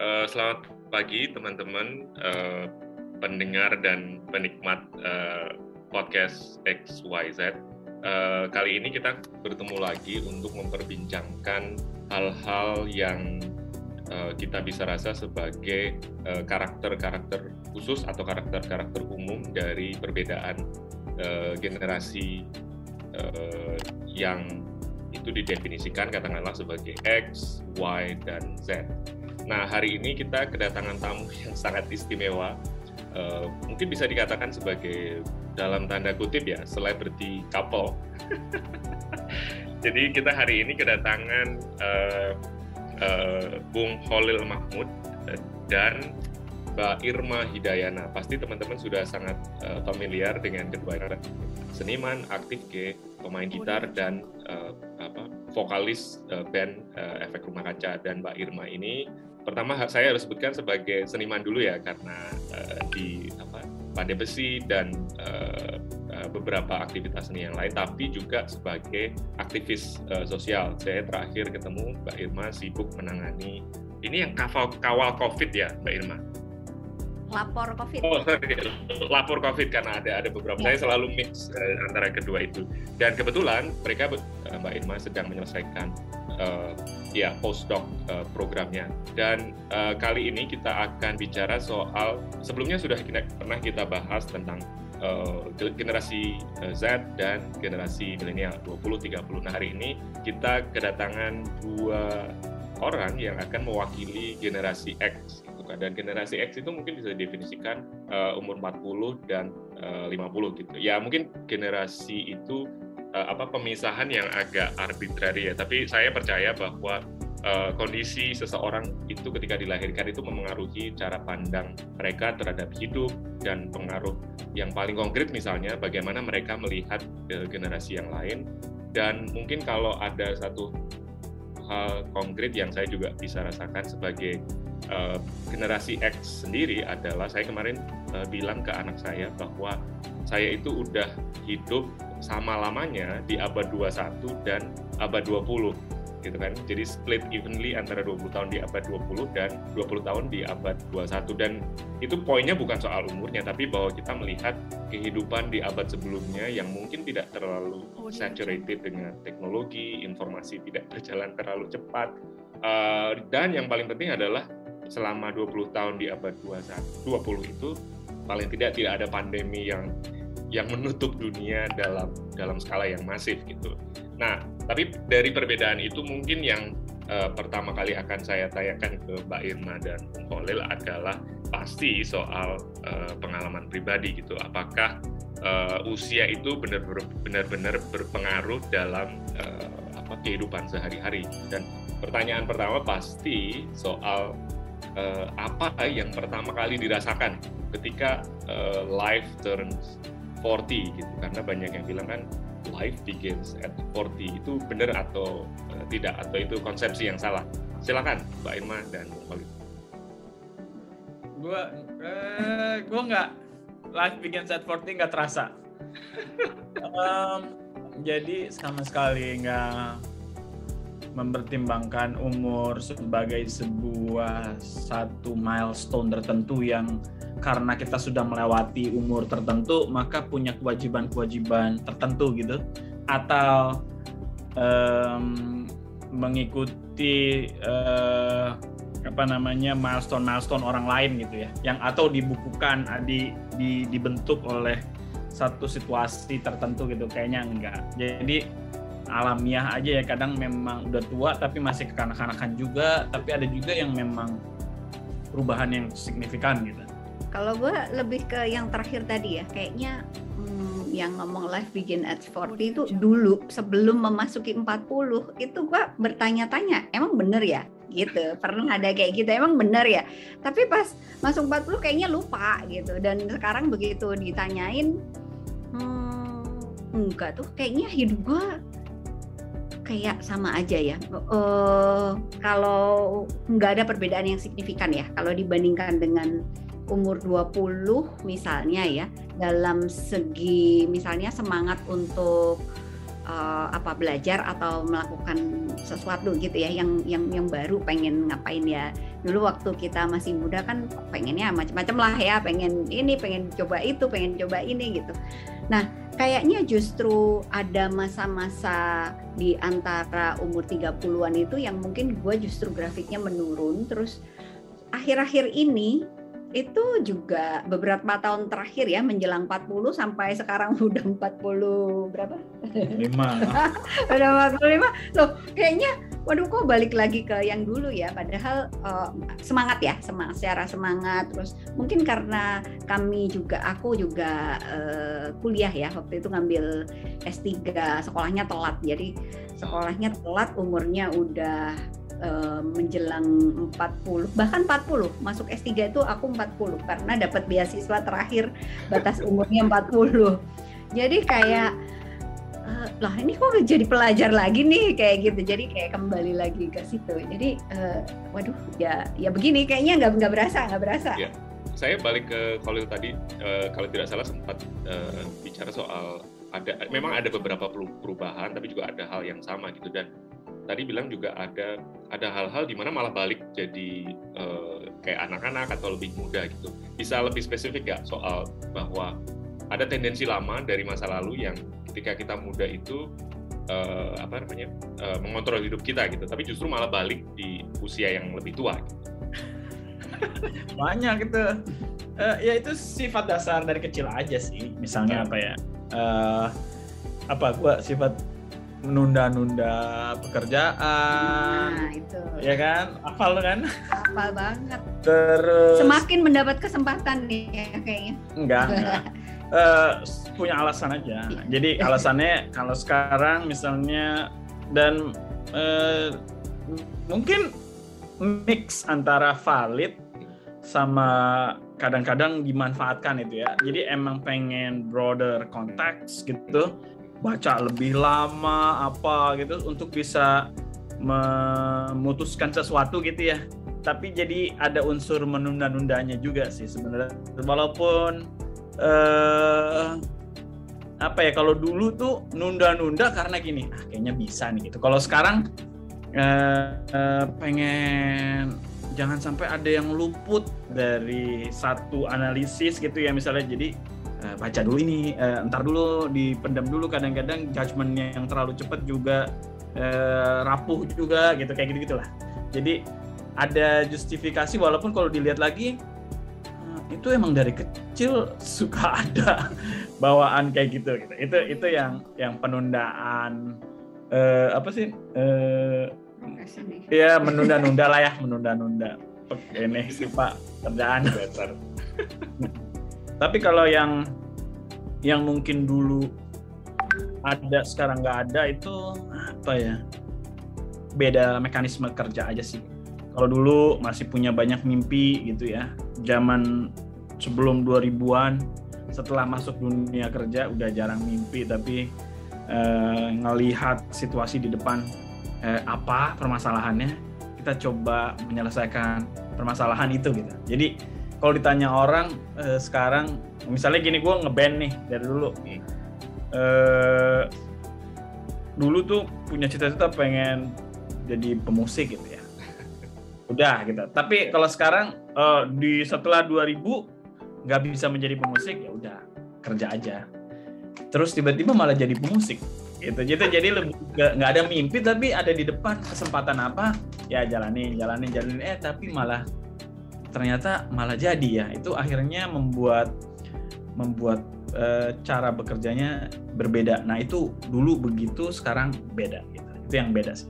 uh, selamat pagi teman-teman uh, pendengar dan penikmat uh, podcast XYZ. Uh, kali ini kita bertemu lagi untuk memperbincangkan hal-hal yang uh, kita bisa rasa sebagai karakter-karakter uh, khusus atau karakter-karakter umum dari perbedaan uh, generasi uh, yang itu didefinisikan katakanlah sebagai X, Y, dan Z. Nah, hari ini kita kedatangan tamu yang sangat istimewa. Uh, mungkin bisa dikatakan sebagai dalam tanda kutip ya, celebrity couple. Jadi kita hari ini kedatangan uh, uh, Bung Holil Mahmud dan Mbak Irma Hidayana. Pasti teman-teman sudah sangat uh, familiar dengan kedua seniman, aktif G, pemain gitar dan uh, apa, vokalis uh, band uh, Efek Rumah Kaca dan Mbak Irma ini pertama saya harus sebutkan sebagai seniman dulu ya karena uh, di apa pandai besi dan uh, beberapa aktivitas seni yang lain tapi juga sebagai aktivis uh, sosial saya terakhir ketemu Mbak Irma sibuk menangani ini yang kawal kawal COVID ya Mbak Irma lapor COVID. Oh, sorry, lapor COVID karena ada ada beberapa. Ya. Saya selalu mix uh, antara kedua itu. Dan kebetulan mereka uh, Mbak Irma sedang menyelesaikan uh, ya postdoc uh, programnya. Dan uh, kali ini kita akan bicara soal sebelumnya sudah kita, pernah kita bahas tentang uh, generasi Z dan generasi milenial 20-30. Nah hari ini kita kedatangan dua orang yang akan mewakili generasi X gitu kan. Dan generasi X itu mungkin bisa didefinisikan uh, umur 40 dan uh, 50 gitu. Ya mungkin generasi itu uh, apa pemisahan yang agak arbitrary ya, tapi saya percaya bahwa uh, kondisi seseorang itu ketika dilahirkan itu memengaruhi cara pandang mereka terhadap hidup dan pengaruh yang paling konkret misalnya bagaimana mereka melihat uh, generasi yang lain. Dan mungkin kalau ada satu hal konkret yang saya juga bisa rasakan sebagai uh, generasi X sendiri adalah saya kemarin uh, bilang ke anak saya bahwa saya itu udah hidup sama lamanya di abad 21 dan abad 20 gitu kan. Jadi split evenly antara 20 tahun di abad 20 dan 20 tahun di abad 21 dan itu poinnya bukan soal umurnya tapi bahwa kita melihat kehidupan di abad sebelumnya yang mungkin tidak terlalu oh, saturated dengan teknologi, informasi tidak berjalan terlalu cepat. Uh, dan yang paling penting adalah selama 20 tahun di abad 21 20 itu paling tidak tidak ada pandemi yang yang menutup dunia dalam dalam skala yang masif gitu. Nah, tapi dari perbedaan itu mungkin yang uh, pertama kali akan saya tanyakan ke Mbak Irma dan Bung Khalil adalah pasti soal uh, pengalaman pribadi gitu. Apakah uh, usia itu benar-benar berpengaruh dalam uh, apa kehidupan sehari-hari? Dan pertanyaan pertama pasti soal uh, apa yang pertama kali dirasakan ketika uh, life turns 40 gitu. Karena banyak yang bilang kan life begins at 40 itu benar atau uh, tidak? Atau itu konsepsi yang salah? Silakan Mbak Irma dan Bung Khalid gue eh, gue nggak life begins at 40 nggak terasa. Um, jadi sama sekali nggak mempertimbangkan umur sebagai sebuah satu milestone tertentu yang karena kita sudah melewati umur tertentu maka punya kewajiban-kewajiban tertentu gitu. Atau um, mengikuti uh, apa namanya milestone-milestone orang lain gitu ya. Yang atau dibukukan di, di dibentuk oleh satu situasi tertentu gitu. Kayaknya enggak. Jadi alamiah aja ya. Kadang memang udah tua tapi masih kekanak-kanakan juga. Tapi ada juga yang memang perubahan yang signifikan gitu. Kalau gue lebih ke yang terakhir tadi ya, kayaknya hmm, yang ngomong life begin at 40 itu dulu sebelum memasuki 40 itu gue bertanya-tanya, emang bener ya? gitu. Pernah ada kayak gitu? Emang bener ya? Tapi pas masuk 40 kayaknya lupa gitu. Dan sekarang begitu ditanyain hmm, enggak tuh. Kayaknya hidup gue kayak sama aja ya. Uh, kalau nggak ada perbedaan yang signifikan ya, kalau dibandingkan dengan umur 20 misalnya ya dalam segi misalnya semangat untuk uh, apa belajar atau melakukan sesuatu gitu ya yang yang yang baru pengen ngapain ya. Dulu waktu kita masih muda kan pengennya macam-macam lah ya pengen ini pengen coba itu pengen coba ini gitu. Nah kayaknya justru ada masa-masa di antara umur 30-an itu yang mungkin gue justru grafiknya menurun terus akhir-akhir ini itu juga beberapa tahun terakhir ya menjelang 40 sampai sekarang udah 40 berapa? 5. udah 45. Loh, kayaknya waduh kok balik lagi ke yang dulu ya? Padahal uh, semangat ya, semangat secara semangat. Terus mungkin karena kami juga aku juga uh, kuliah ya waktu itu ngambil S3 sekolahnya telat. Jadi sekolahnya telat umurnya udah uh, menjelang 40 bahkan 40 masuk S3 itu aku 40 karena dapat beasiswa terakhir batas umurnya 40 jadi kayak uh, lah ini kok jadi pelajar lagi nih? Kayak gitu. Jadi kayak kembali lagi ke situ. Jadi uh, waduh ya ya begini. Kayaknya nggak nggak berasa nggak berasa. Ya. saya balik ke Khalil tadi. Uh, kalau tidak salah sempat uh, bicara soal ada memang ada beberapa perubahan tapi juga ada hal yang sama gitu. Dan tadi bilang juga ada ada hal-hal di mana malah balik jadi uh, kayak anak-anak atau lebih muda gitu. Bisa lebih spesifik nggak soal bahwa ada tendensi lama dari masa lalu yang ketika kita muda itu uh, apa namanya uh, mengontrol hidup kita gitu, tapi justru malah balik di usia yang lebih tua. Gitu. Banyak gitu. Uh, ya itu sifat dasar dari kecil aja sih. Misalnya apa ya? Uh, apa gua sifat menunda-nunda pekerjaan. Nah, itu. Ya kan? Hafal kan? Hafal banget. Terus semakin mendapat kesempatan nih ya, kayaknya. Enggak, enggak. Uh, punya alasan aja. Jadi alasannya kalau sekarang misalnya dan uh, mungkin mix antara valid sama kadang-kadang dimanfaatkan itu ya. Jadi emang pengen broader konteks gitu baca lebih lama apa gitu untuk bisa memutuskan sesuatu gitu ya tapi jadi ada unsur menunda-nundanya juga sih sebenarnya walaupun eh, apa ya kalau dulu tuh nunda-nunda karena gini ah kayaknya bisa nih gitu. Kalau sekarang eh, eh, pengen jangan sampai ada yang luput dari satu analisis gitu ya misalnya. Jadi uh, baca dulu ini uh, entar dulu dipendam dulu kadang-kadang judgementnya yang terlalu cepat juga uh, rapuh juga gitu kayak gitu gitulah jadi ada justifikasi walaupun kalau dilihat lagi uh, itu emang dari kecil suka ada bawaan kayak gitu gitu itu itu yang yang penundaan uh, apa sih uh, ya menunda-nunda lah ya menunda-nunda ini sih pak kerjaan dasar Tapi kalau yang yang mungkin dulu ada sekarang nggak ada itu apa ya? Beda mekanisme kerja aja sih. Kalau dulu masih punya banyak mimpi gitu ya. Zaman sebelum 2000-an setelah masuk dunia kerja udah jarang mimpi tapi eh, ngelihat situasi di depan eh, apa permasalahannya kita coba menyelesaikan permasalahan itu gitu. Jadi kalau ditanya orang uh, sekarang misalnya gini gue ngeband nih dari dulu. Uh, dulu tuh punya cita-cita pengen jadi pemusik gitu ya. Udah gitu. Tapi kalau sekarang uh, di setelah 2000 nggak bisa menjadi pemusik ya udah kerja aja. Terus tiba-tiba malah jadi pemusik gitu. Gitu jadi lebih nggak ada mimpi tapi ada di depan kesempatan apa? Ya jalani jalani jalani eh tapi malah ternyata malah jadi ya. Itu akhirnya membuat membuat e, cara bekerjanya berbeda. Nah itu dulu begitu sekarang beda gitu. Itu yang beda sih.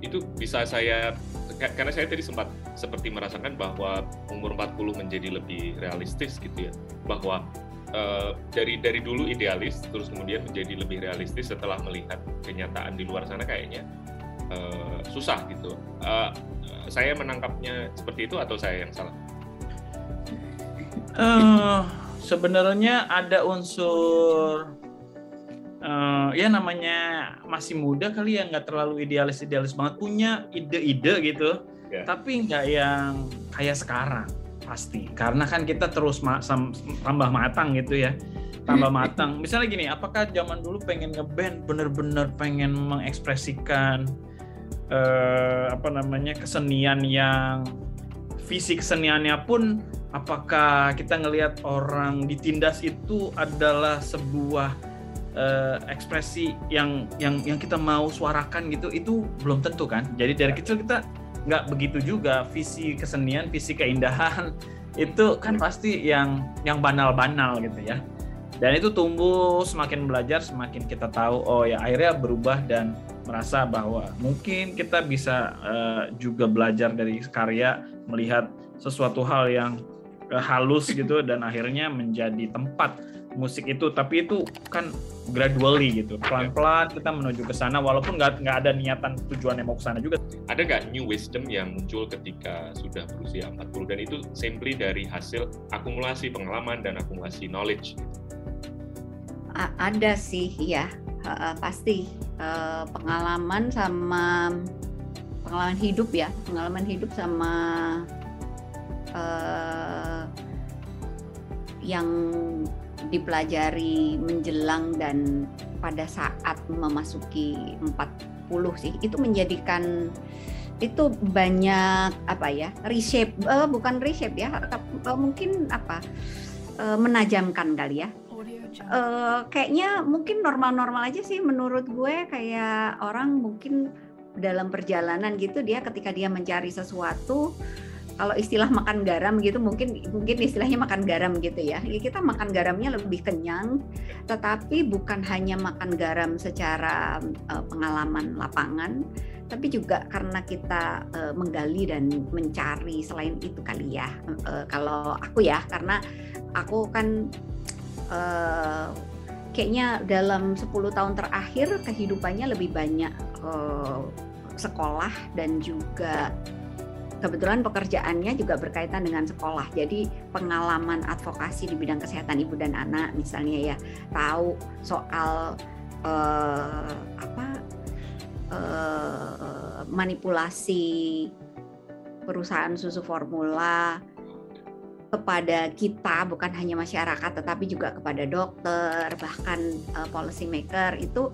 Itu bisa saya karena saya tadi sempat seperti merasakan bahwa umur 40 menjadi lebih realistis gitu ya bahwa uh, dari dari dulu idealis terus kemudian menjadi lebih realistis setelah melihat kenyataan di luar sana kayaknya uh, susah gitu uh, saya menangkapnya seperti itu atau saya yang salah? Uh, sebenarnya ada unsur uh, ya namanya masih muda kali ya nggak terlalu idealis idealis banget punya ide-ide gitu yeah. tapi nggak yang kayak sekarang pasti karena kan kita terus ma tambah matang gitu ya tambah matang. Misalnya gini, apakah zaman dulu pengen ngeband bener-bener pengen mengekspresikan eh, apa namanya kesenian yang fisik keseniannya pun apakah kita ngelihat orang ditindas itu adalah sebuah uh, ekspresi yang yang yang kita mau suarakan gitu itu belum tentu kan? Jadi dari kecil kita nggak begitu juga. Visi kesenian visi keindahan itu kan pasti yang yang banal-banal gitu ya. Dan itu tumbuh semakin belajar semakin kita tahu oh ya akhirnya berubah dan merasa bahwa mungkin kita bisa uh, juga belajar dari karya melihat sesuatu hal yang uh, halus gitu dan akhirnya menjadi tempat musik itu tapi itu kan gradually gitu. Pelan-pelan kita menuju ke sana walaupun nggak nggak ada niatan tujuan yang mau ke sana juga. Ada nggak new wisdom yang muncul ketika sudah berusia 40 dan itu simply dari hasil akumulasi pengalaman dan akumulasi knowledge. A ada sih ya uh, pasti. Uh, pengalaman sama pengalaman hidup ya. Pengalaman hidup sama uh, yang dipelajari menjelang dan pada saat memasuki 40 sih itu menjadikan itu banyak apa ya reshape uh, bukan reshape ya uh, mungkin apa uh, menajamkan kali ya. Uh, kayaknya mungkin normal-normal aja sih menurut gue kayak orang mungkin dalam perjalanan gitu dia ketika dia mencari sesuatu kalau istilah makan garam gitu mungkin mungkin istilahnya makan garam gitu ya. ya kita makan garamnya lebih kenyang tetapi bukan hanya makan garam secara uh, pengalaman lapangan tapi juga karena kita uh, menggali dan mencari selain itu kali ya uh, kalau aku ya karena aku kan uh, kayaknya dalam 10 tahun terakhir kehidupannya lebih banyak uh, sekolah dan juga kebetulan pekerjaannya juga berkaitan dengan sekolah. Jadi pengalaman advokasi di bidang kesehatan ibu dan anak misalnya ya, tahu soal uh, apa uh, manipulasi perusahaan susu formula kepada kita bukan hanya masyarakat tetapi juga kepada dokter bahkan uh, policy maker itu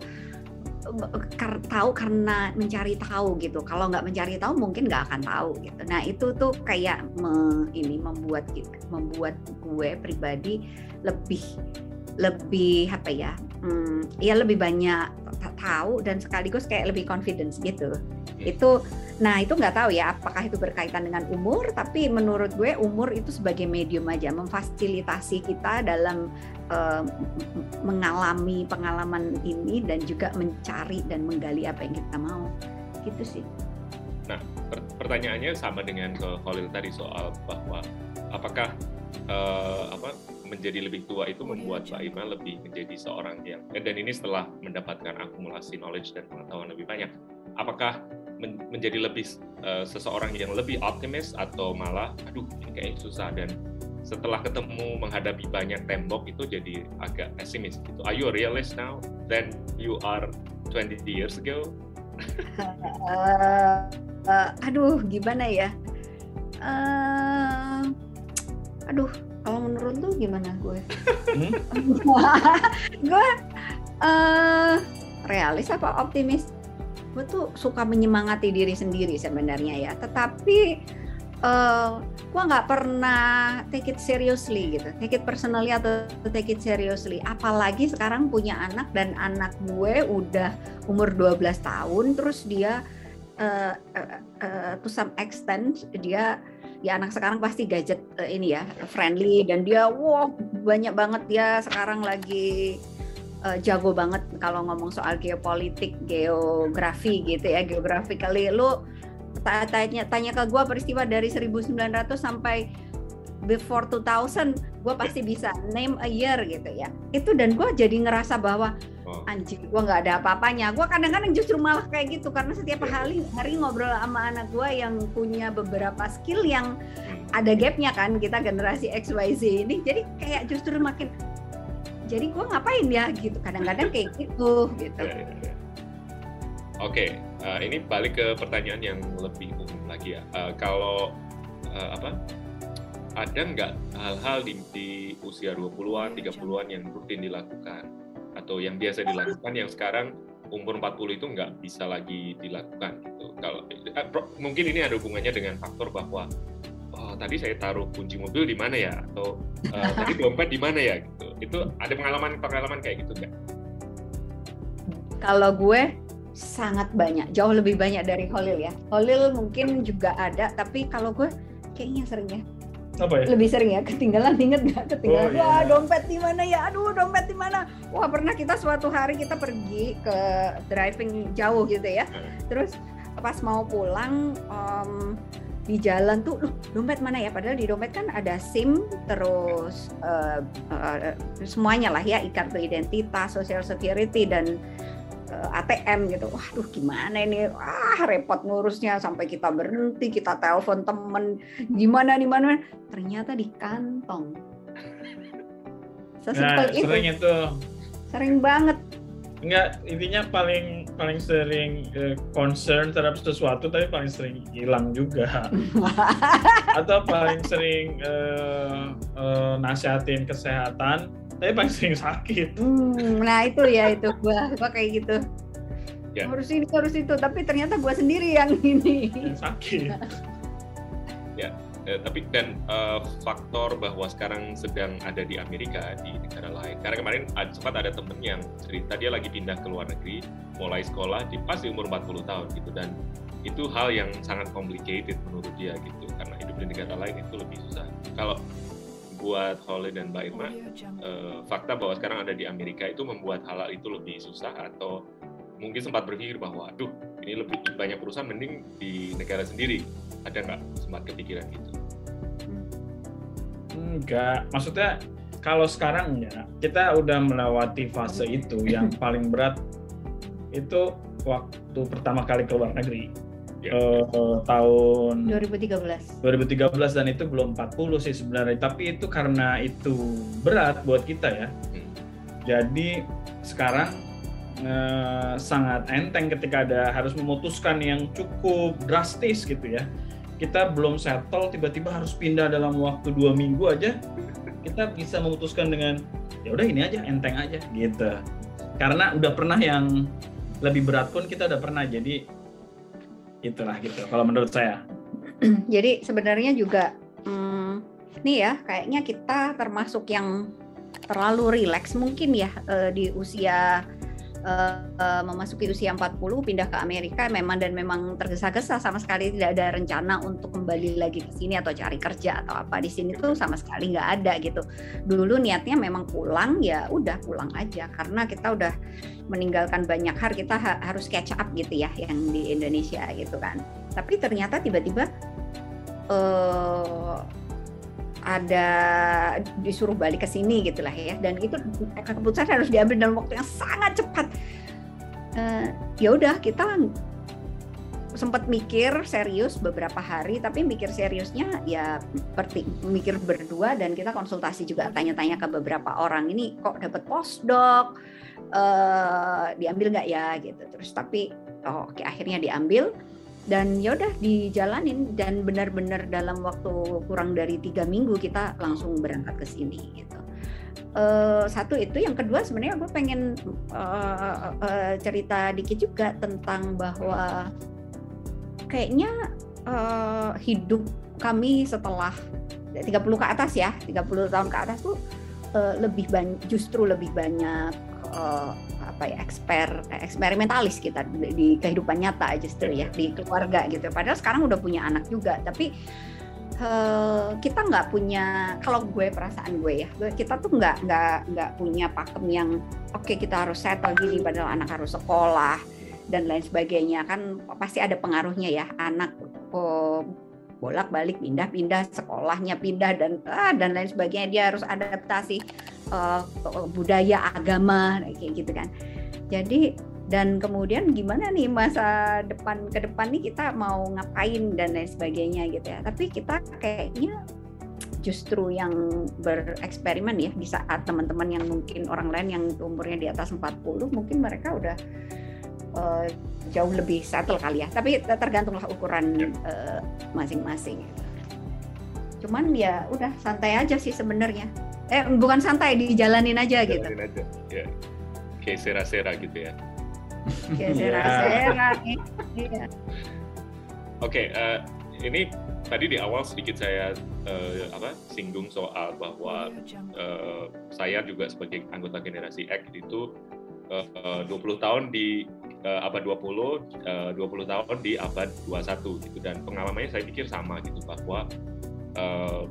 tahu karena mencari tahu gitu. Kalau nggak mencari tahu mungkin nggak akan tahu gitu. Nah itu tuh kayak me, ini membuat membuat gue pribadi lebih lebih apa ya? Hmm, ya lebih banyak tahu dan sekaligus kayak lebih confidence gitu. Itu nah itu nggak tahu ya apakah itu berkaitan dengan umur tapi menurut gue umur itu sebagai medium aja memfasilitasi kita dalam uh, mengalami pengalaman ini dan juga mencari dan menggali apa yang kita mau gitu sih. Nah pertanyaannya sama dengan ke Khalil tadi soal bahwa apakah uh, apa menjadi lebih tua itu membuat Mbak Ima lebih menjadi seorang yang dan ini setelah mendapatkan akumulasi knowledge dan pengetahuan lebih banyak apakah men menjadi lebih uh, seseorang yang lebih optimis atau malah aduh ini kayak susah dan setelah ketemu menghadapi banyak tembok itu jadi agak pesimis gitu. Are you a realist now than you are 20 years ago? uh, uh, aduh, gimana ya? Uh, aduh, kalau menurut lu gimana gue? Hmm? gue uh, realis apa optimis? gue tuh suka menyemangati diri sendiri sebenarnya ya tetapi uh, gue nggak pernah take it seriously gitu take it personally atau take it seriously apalagi sekarang punya anak dan anak gue udah umur 12 tahun terus dia uh, uh, uh, to some extent dia ya anak sekarang pasti gadget uh, ini ya friendly dan dia wow banyak banget. Dia sekarang lagi uh, jago banget kalau ngomong soal geopolitik, geografi gitu ya, geografi kali lu tanya tanya ke gue peristiwa dari 1900 sampai before 2000 gue pasti bisa name a year gitu ya. Itu dan gue jadi ngerasa bahwa anjing gue nggak ada apa-apanya. Gue kadang-kadang justru malah kayak gitu karena setiap hari hari ngobrol sama anak gue yang punya beberapa skill yang hmm. ada gapnya kan kita generasi X Y Z ini. Jadi kayak justru makin jadi gue ngapain ya? Gitu kadang-kadang kayak gitu gitu. Iya, iya, iya. oke okay. uh, eh, ini balik ke pertanyaan yang lebih umum lagi ya. Uh, kalau uh, apa ada nggak hal-hal di, di usia 20-an, 30-an yang rutin dilakukan atau yang biasa dilakukan yang sekarang umur 40 itu nggak bisa lagi dilakukan gitu. Kalau eh, mungkin ini ada hubungannya dengan faktor bahwa oh, tadi saya taruh kunci mobil di mana ya atau uh, tadi dompet di mana ya gitu. Itu ada pengalaman-pengalaman kayak gitu nggak? Kalau gue sangat banyak, jauh lebih banyak dari Holil ya. Holil mungkin juga ada, tapi kalau gue kayaknya sering ya apa ya? Lebih sering ya ketinggalan inget nggak ketinggalan? Oh, iya. Wah dompet di mana ya? Aduh dompet di mana? Wah pernah kita suatu hari kita pergi ke driving jauh gitu ya. Hmm. Terus pas mau pulang um, di jalan tuh, loh dompet mana ya? Padahal di dompet kan ada SIM, terus uh, uh, semuanya lah ya, kartu identitas, social security dan ATM gitu. Waduh gimana ini? Wah repot ngurusnya sampai kita berhenti, kita telepon temen gimana di mana. Ternyata di kantong. Sesimpel nah, itu. Sering itu. Sering banget. Enggak, intinya paling paling sering uh, concern terhadap sesuatu tapi paling sering hilang juga. Atau paling sering uh, uh, nasihatin kesehatan tapi paling sering sakit. Hmm, nah itu ya itu gua, gua kayak gitu. Ya. Harus ini harus itu, tapi ternyata gua sendiri yang ini. Yang sakit. ya, eh, tapi dan uh, faktor bahwa sekarang sedang ada di Amerika di negara lain. Karena kemarin sempat ada temen yang cerita dia lagi pindah ke luar negeri, mulai sekolah di pas di umur 40 tahun gitu dan itu hal yang sangat complicated menurut dia gitu karena hidup di negara lain itu lebih susah. Kalau buat Holly dan Mbak Irma, uh, fakta bahwa sekarang ada di Amerika itu membuat hal, -hal itu lebih susah atau mungkin sempat berpikir bahwa, aduh, ini lebih banyak perusahaan mending di negara sendiri. Ada nggak sempat kepikiran gitu? Enggak, maksudnya kalau sekarang ya kita udah melewati fase itu yang paling berat itu waktu pertama kali ke luar negeri ya. uh, tahun 2013. 2013 dan itu belum 40 sih sebenarnya, tapi itu karena itu berat buat kita ya. Hmm. Jadi sekarang uh, sangat enteng ketika ada harus memutuskan yang cukup drastis gitu ya. Kita belum settle, tiba-tiba harus pindah dalam waktu dua minggu aja. Kita bisa memutuskan dengan ya udah ini aja, enteng aja gitu. Karena udah pernah yang lebih berat pun kita udah pernah jadi itulah gitu kalau menurut saya jadi sebenarnya juga hmm, nih ya kayaknya kita termasuk yang terlalu rileks mungkin ya uh, di usia uh, memasuki usia 40 pindah ke Amerika memang dan memang tergesa-gesa sama sekali tidak ada rencana untuk kembali lagi ke sini atau cari kerja atau apa di sini tuh sama sekali nggak ada gitu. Dulu niatnya memang pulang ya udah pulang aja karena kita udah meninggalkan banyak hal kita ha harus catch up gitu ya yang di Indonesia gitu kan. Tapi ternyata tiba-tiba uh, ada disuruh balik ke sini gitulah ya. Dan itu keputusan harus diambil dalam waktu yang sangat cepat. Uh, ya udah kita sempat mikir serius beberapa hari tapi mikir seriusnya ya seperti mikir berdua dan kita konsultasi juga tanya-tanya ke beberapa orang ini kok dapat postdoc? Uh, diambil nggak ya? Gitu. Terus tapi oh, oke akhirnya diambil dan ya udah dijalanin dan benar-benar dalam waktu kurang dari tiga minggu kita langsung berangkat ke sini gitu. Uh, satu itu, yang kedua sebenarnya gue pengen uh, uh, cerita dikit juga tentang bahwa kayaknya uh, hidup kami setelah 30 ke atas ya, 30 tahun ke atas tuh uh, lebih justru lebih banyak apa ya eksper eksperimentalis kita di, kehidupan nyata justru ya di keluarga gitu. Padahal sekarang udah punya anak juga tapi uh, kita nggak punya kalau gue perasaan gue ya kita tuh nggak nggak nggak punya pakem yang oke okay, kita harus settle gini padahal anak harus sekolah dan lain sebagainya. Kan pasti ada pengaruhnya ya anak uh, bolak-balik pindah-pindah sekolahnya pindah dan ah, dan lain sebagainya. Dia harus adaptasi uh, budaya agama kayak gitu kan. Jadi dan kemudian gimana nih masa depan ke depan nih kita mau ngapain dan lain sebagainya gitu ya. Tapi kita kayaknya justru yang bereksperimen ya di saat teman-teman yang mungkin orang lain yang umurnya di atas 40 mungkin mereka udah uh, jauh lebih settle kali ya. Tapi tergantunglah ukuran ya. uh, masing-masing. cuman ya udah santai aja sih sebenarnya eh bukan santai dijalanin aja gitu Jalanin aja. Ya. Kayak sera-sera gitu ya. kayak Iya. iya. Oke, eh, ini tadi di awal sedikit saya eh, apa singgung soal bahwa eh, saya juga sebagai anggota generasi X itu eh, eh, 20 tahun di eh, abad 20, eh, 20 tahun di abad 21 gitu dan pengalamannya saya pikir sama gitu bahwa eh,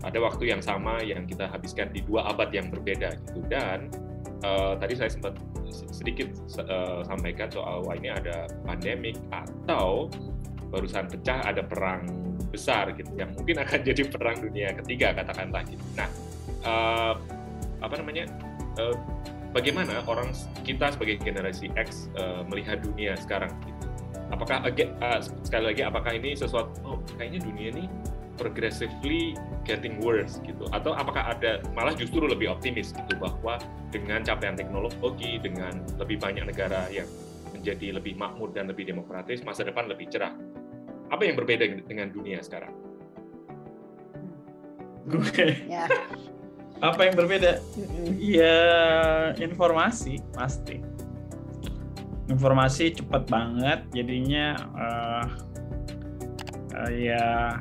ada waktu yang sama yang kita habiskan di dua abad yang berbeda gitu dan eh, tadi saya sempat sedikit sampaikan soal wah ini ada pandemik atau barusan pecah ada perang besar gitu yang mungkin akan jadi perang dunia ketiga katakanlah gitu. Nah, eh, apa namanya? eh, bagaimana orang kita sebagai generasi X eh, melihat dunia sekarang gitu? Apakah eh, sekali lagi apakah ini sesuatu oh kayaknya dunia ini progressively getting worse gitu atau apakah ada malah justru lebih optimis gitu bahwa dengan capaian teknologi dengan lebih banyak negara yang menjadi lebih makmur dan lebih demokratis masa depan lebih cerah apa yang berbeda dengan dunia sekarang? Gue ya apa yang berbeda? Ya informasi pasti. Informasi cepat banget, jadinya eh, eh, ya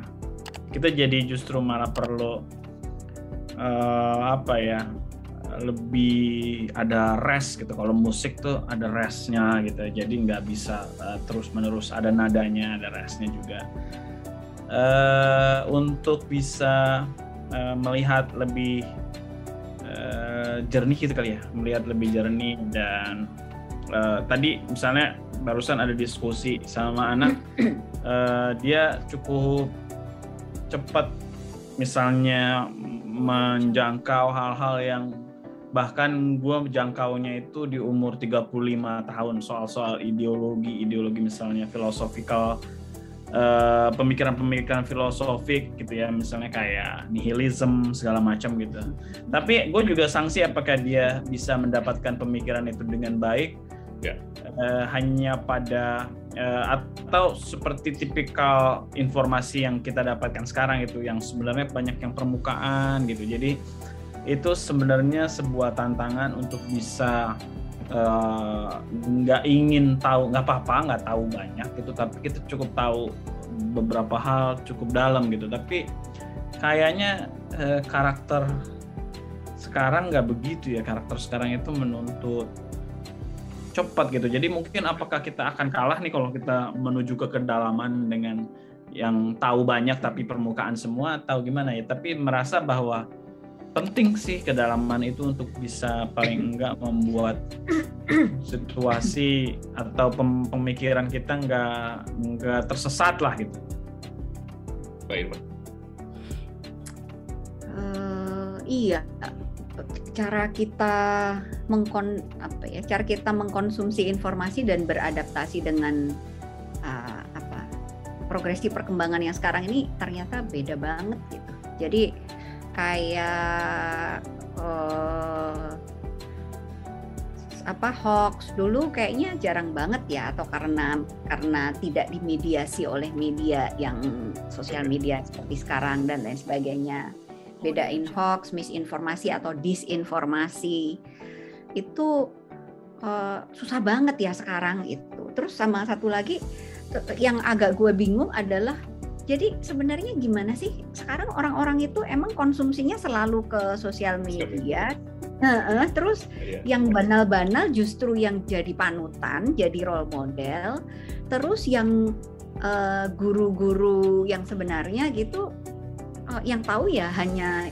kita jadi justru malah perlu eh, apa ya lebih ada rest gitu. Kalau musik tuh ada restnya gitu, jadi nggak bisa terus menerus ada nadanya, ada restnya juga. Eh, untuk bisa eh, melihat lebih jernih gitu kali ya melihat lebih jernih dan eh, tadi misalnya barusan ada diskusi sama anak eh, dia cukup cepat misalnya menjangkau hal-hal yang bahkan gue jangkaunya itu di umur 35 tahun soal-soal ideologi ideologi misalnya philosophical eh, pemikiran-pemikiran filosofik gitu ya misalnya kayak nihilism segala macam gitu. Tapi gue juga sanksi apakah dia bisa mendapatkan pemikiran itu dengan baik. Ya. Eh, hanya pada eh, atau seperti tipikal informasi yang kita dapatkan sekarang itu yang sebenarnya banyak yang permukaan gitu. Jadi itu sebenarnya sebuah tantangan untuk bisa eh, nggak ingin tahu nggak apa-apa nggak tahu banyak gitu. Tapi kita cukup tahu beberapa hal cukup dalam gitu. Tapi kayaknya eh, karakter sekarang nggak begitu ya. Karakter sekarang itu menuntut cepat gitu. Jadi mungkin apakah kita akan kalah nih kalau kita menuju ke kedalaman dengan yang tahu banyak tapi permukaan semua atau gimana ya? Tapi merasa bahwa penting sih kedalaman itu untuk bisa paling enggak membuat situasi atau pem- pemikiran kita enggak enggak tersesat lah gitu. Mbak Irma? Eh, iya cara kita mengkon apa ya cara kita mengkonsumsi informasi dan beradaptasi dengan uh, apa progresi perkembangan yang sekarang ini ternyata beda banget gitu jadi kayak eh, apa hoax. Dulu kayaknya jarang banget ya atau karena karena tidak dimediasi oleh media yang sosial media seperti sekarang dan lain sebagainya. Bedain hoax, misinformasi atau disinformasi. Itu uh, susah banget ya sekarang itu. Terus sama satu lagi yang agak gue bingung adalah jadi sebenarnya gimana sih sekarang orang-orang itu emang konsumsinya selalu ke sosial media. Nah, terus Iya. yang banal-banal justru yang jadi panutan, jadi role model. Terus yang uh, guru-guru yang sebenarnya gitu uh, yang tahu ya hanya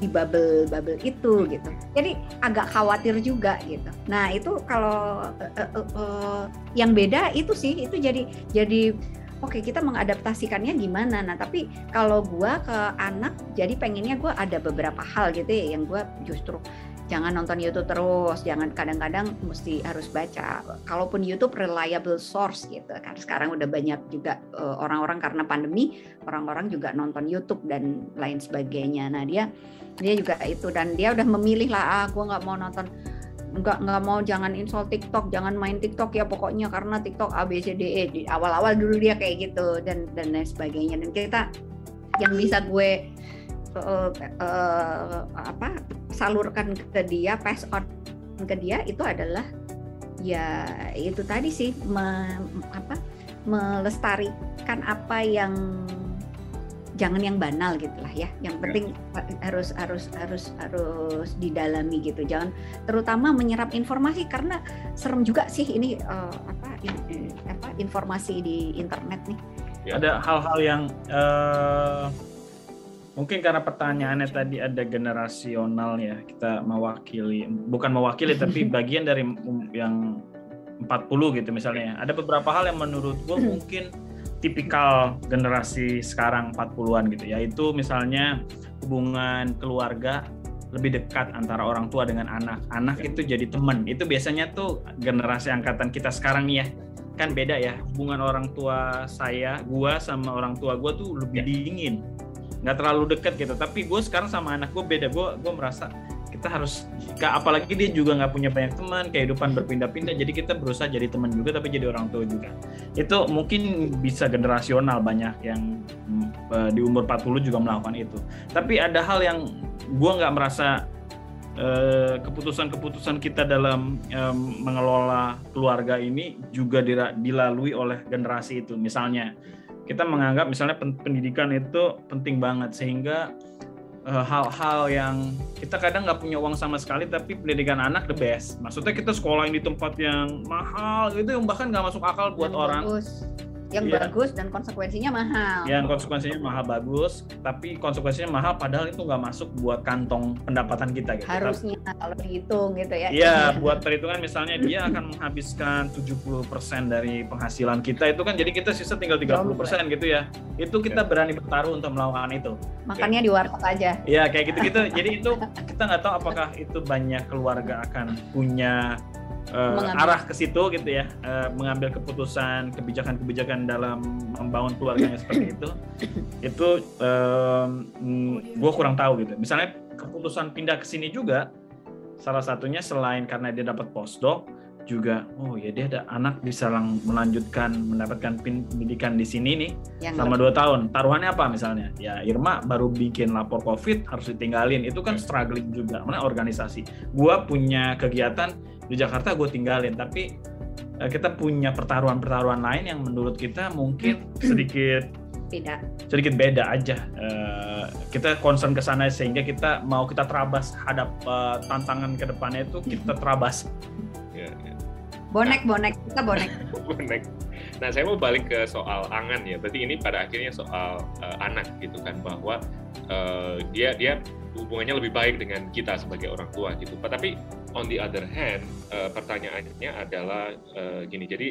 di bubble bubble itu gitu. Jadi agak khawatir juga gitu. Nah itu kalau uh, uh, uh, yang beda itu sih itu jadi jadi oke kita mengadaptasikannya gimana. Nah tapi kalau gua ke anak jadi pengennya gua ada beberapa hal gitu ya yang gua justru jangan nonton YouTube terus, jangan kadang-kadang mesti harus baca. Kalaupun YouTube reliable source gitu kan. Sekarang udah banyak juga uh, orang-orang karena pandemi, orang-orang juga nonton YouTube dan lain sebagainya. Nah, dia dia juga itu dan dia udah memilih lah ah nggak mau nonton nggak nggak mau jangan install TikTok, jangan main TikTok ya pokoknya karena TikTok A B C D E di awal-awal dulu dia kayak gitu dan dan lain sebagainya. Dan kita yang bisa gue uh, uh, apa salurkan ke dia pass on ke dia itu adalah ya itu tadi sih me, apa melestarikan apa yang jangan yang banal gitulah ya. Yang penting ya. harus harus harus harus didalami gitu. Jangan terutama menyerap informasi karena serem juga sih ini uh, apa in, apa informasi di internet nih. Ya. Ada hal-hal yang uh, mungkin karena pertanyaannya tadi ada generasional ya kita mewakili bukan mewakili tapi bagian dari yang 40 gitu misalnya. Ada beberapa hal yang menurut gue mungkin tipikal generasi sekarang 40-an gitu yaitu misalnya hubungan keluarga lebih dekat antara orang tua dengan anak. Anak ya. itu jadi teman. Itu biasanya tuh generasi angkatan kita sekarang nih ya. Kan beda ya. Hubungan orang tua saya, gua sama orang tua gua tuh lebih ya. dingin. nggak terlalu dekat gitu. Tapi gue sekarang sama anak gue beda. Gue gue merasa kita harus apalagi dia juga nggak punya banyak teman kehidupan berpindah-pindah jadi kita berusaha jadi teman juga tapi jadi orang tua juga. Itu mungkin bisa generasional banyak yang uh, di umur 40 juga melakukan itu. Tapi ada hal yang gue nggak merasa keputusan keputusan-keputusan kita dalam mengelola keluarga ini juga dilalui oleh generasi itu. Misalnya kita menganggap misalnya pendidikan itu penting banget sehingga Eh, hal-hal uh, yang kita kadang nggak punya uang sama sekali tapi pendidikan anak the best maksudnya kita sekolah di tempat yang mahal itu yang bahkan nggak masuk akal buat yang orang bagus. Yang ya. bagus dan konsekuensinya mahal. Ya konsekuensinya mahal bagus. Tapi konsekuensinya mahal padahal itu nggak masuk buat kantong pendapatan kita gitu. Harusnya tapi, kalau dihitung gitu ya. Iya buat perhitungan misalnya dia akan menghabiskan 70% dari penghasilan kita itu kan jadi kita sisa tinggal 30% gitu ya. Itu kita ya. berani bertaruh untuk melakukan itu. Makannya di warteg aja. Iya kayak gitu-gitu. Jadi itu kita nggak tahu apakah itu banyak keluarga akan punya uh, arah ke situ gitu ya. Uh, mengambil keputusan kebijakan-kebijakan dalam membangun keluarganya seperti itu. Itu um, gue kurang tahu gitu. Misalnya keputusan pindah ke sini juga salah satunya selain karena dia dapat postdoc juga oh ya dia ada anak bisa lang melanjutkan mendapatkan pendidikan di sini nih yang selama dua tahun. Taruhannya apa misalnya? Ya Irma baru bikin lapor covid harus ditinggalin. Itu kan struggling juga. Mana organisasi? Gua punya kegiatan di Jakarta gue tinggalin. Tapi uh, kita punya pertaruhan-pertaruhan lain yang menurut kita mungkin sedikit beda sedikit beda aja uh, kita concern ke sana sehingga kita mau kita terabas hadap uh, tantangan ke depannya itu kita terabas ya, ya. Bonek, bonek, kita bonek. bonek. Nah, saya mau balik ke soal angan ya. Berarti ini pada akhirnya soal uh, anak gitu kan bahwa uh, dia dia hubungannya lebih baik dengan kita sebagai orang tua gitu. Tapi on the other hand, uh, pertanyaannya adalah uh, gini. Jadi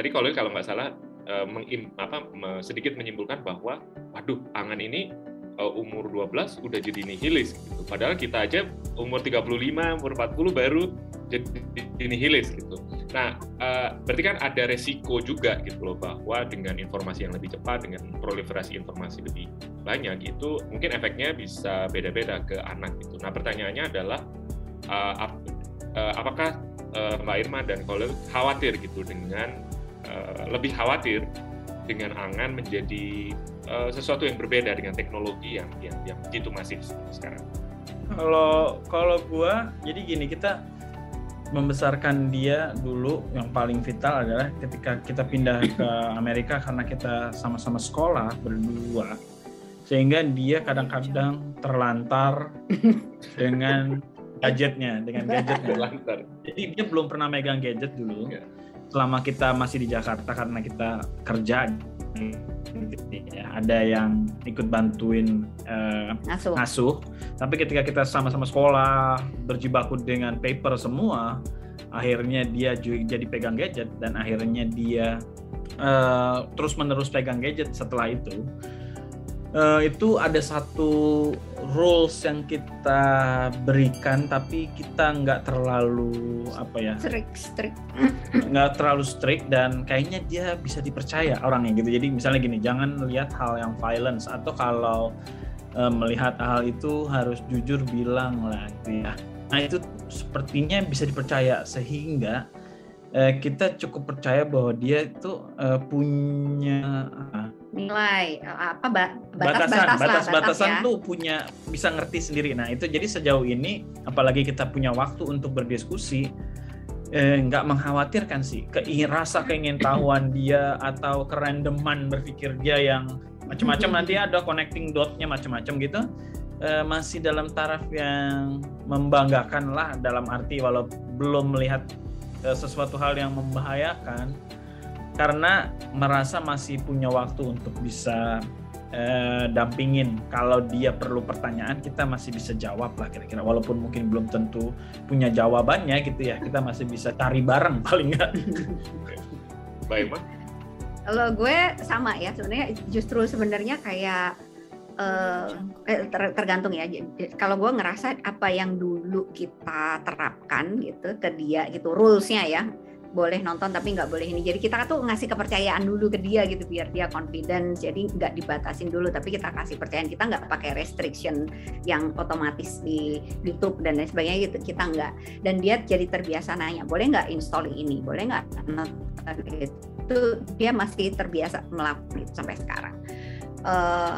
tadi kalau kalau nggak salah uh, mengim, apa sedikit menyimpulkan bahwa waduh, angan ini uh, umur 12 udah jadi nihilis gitu. Padahal kita aja umur 35, umur 40 baru jadi nihilis gitu. Nah, uh, berarti kan ada resiko juga gitu loh bahwa dengan informasi yang lebih cepat, dengan proliferasi informasi lebih banyak itu mungkin efeknya bisa beda-beda ke anak gitu. Nah, pertanyaannya adalah uh, ap, uh, apakah uh, Mbak Irma dan Kolel khawatir gitu dengan uh, lebih khawatir dengan angan menjadi uh, sesuatu yang berbeda dengan teknologi yang yang, yang begitu masif sekarang. Kalau kalau gua jadi gini kita membesarkan dia dulu yang paling vital adalah ketika kita pindah ke Amerika karena kita sama-sama sekolah berdua sehingga dia kadang-kadang terlantar dengan gadgetnya dengan gadgetnya jadi dia belum pernah megang gadget dulu iya. Selama kita masih di Jakarta karena kita kerja ya, ada yang ikut bantuin uh, ngasuh. ngasuh tapi ketika kita sama-sama sekolah berjibaku dengan paper semua akhirnya dia jadi pegang gadget dan akhirnya dia uh, terus menerus pegang gadget setelah itu uh, itu ada satu rules yang kita berikan tapi kita nggak terlalu apa ya strict strict. nggak terlalu strict dan kayaknya dia bisa dipercaya orangnya gitu. Jadi misalnya gini jangan lihat hal yang violence atau kalau uh, melihat hal itu harus jujur bilang lah gitu ya. Nah itu sepertinya bisa dipercaya sehingga uh, kita cukup percaya bahwa dia itu uh, punya nilai apa ba- batasan batas-batas lah, batas-batasan batas ya. tuh punya bisa ngerti sendiri. Nah itu jadi sejauh ini apalagi kita punya waktu untuk berdiskusi eh, nggak mengkhawatirkan sih. Keingin rasa keingintahuan dia atau kerandoman berpikir dia yang macam-macam nanti ada connecting dotnya macam-macam gitu. Eh, masih dalam taraf yang membanggakan lah dalam arti walau belum melihat eh, sesuatu hal yang membahayakan karena merasa masih punya waktu untuk bisa eh, dampingin kalau dia perlu pertanyaan kita masih bisa jawab lah kira-kira walaupun mungkin belum tentu punya jawabannya gitu ya kita masih bisa cari bareng paling nggak Mbak Irma? Kalau gue sama ya sebenarnya justru sebenarnya kayak eh, eh, ter- tergantung ya. Kalau gue ngerasa apa yang dulu kita terapkan gitu ke dia gitu rulesnya ya boleh nonton tapi nggak boleh ini. Jadi kita tuh ngasih kepercayaan dulu ke dia gitu biar dia confidence. Jadi nggak dibatasin dulu tapi kita kasih percayaan kita nggak pakai restriction yang otomatis di YouTube dan lain sebagainya gitu kita nggak. Dan dia jadi terbiasa nanya boleh nggak install ini, boleh nggak itu dia masih terbiasa melakukan itu sampai sekarang. Eh,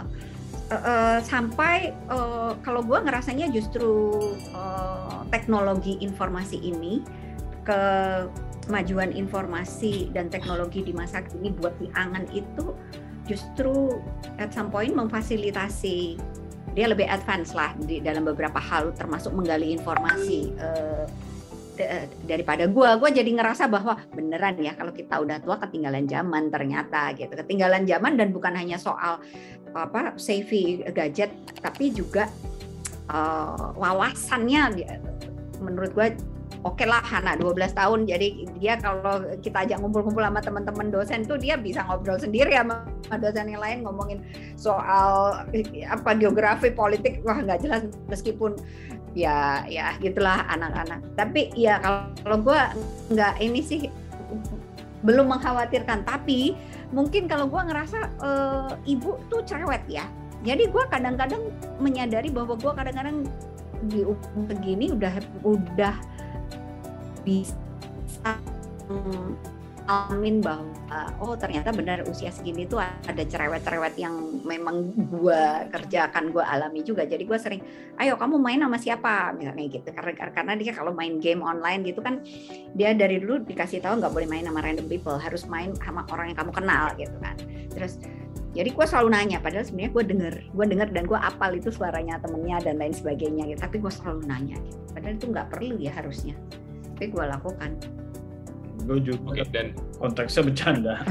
eh, sampai eh, kalau gue ngerasanya justru eh, teknologi informasi ini kemajuan informasi dan teknologi di masa kini buat si Angan itu justru at some point memfasilitasi. Dia lebih advance lah di dalam beberapa hal termasuk menggali informasi da- daripada gua. Gua jadi ngerasa bahwa beneran ya kalau kita udah tua ketinggalan zaman ternyata gitu. Ketinggalan zaman dan bukan hanya soal apa savvy gadget tapi juga eh, wawasannya menurut gua oke lah anak 12 tahun. Jadi dia kalau kita ajak ngumpul-ngumpul sama teman-teman dosen tuh dia bisa ngobrol sendiri sama dosen yang lain ngomongin soal eh, apa geografi politik. Wah nggak jelas meskipun ya ya gitulah anak-anak. Tapi ya kalau kalau gue nggak ini sih belum mengkhawatirkan. Tapi mungkin kalau gue ngerasa eh, ibu tuh cerewet ya. Jadi gue kadang-kadang menyadari bahwa gue kadang-kadang di umur segini udah udah bisa mm, alamin bahwa oh ternyata benar usia segini tuh ada cerewet-cerewet yang memang gua kerjakan gua alami juga. Jadi gua sering ayo kamu main sama siapa? Misalnya gitu. Karena karena dia kalau main game online gitu kan dia dari dulu dikasih tahu nggak boleh main sama random people harus main sama orang yang kamu kenal gitu kan. Terus jadi gue selalu nanya padahal sebenarnya gue denger gue denger dan gue apal itu suaranya temennya dan lain sebagainya gitu. Tapi gue selalu nanya gitu. Padahal itu nggak perlu ya harusnya tapi gue lakukan gue juga Oke, dan konteksnya bercanda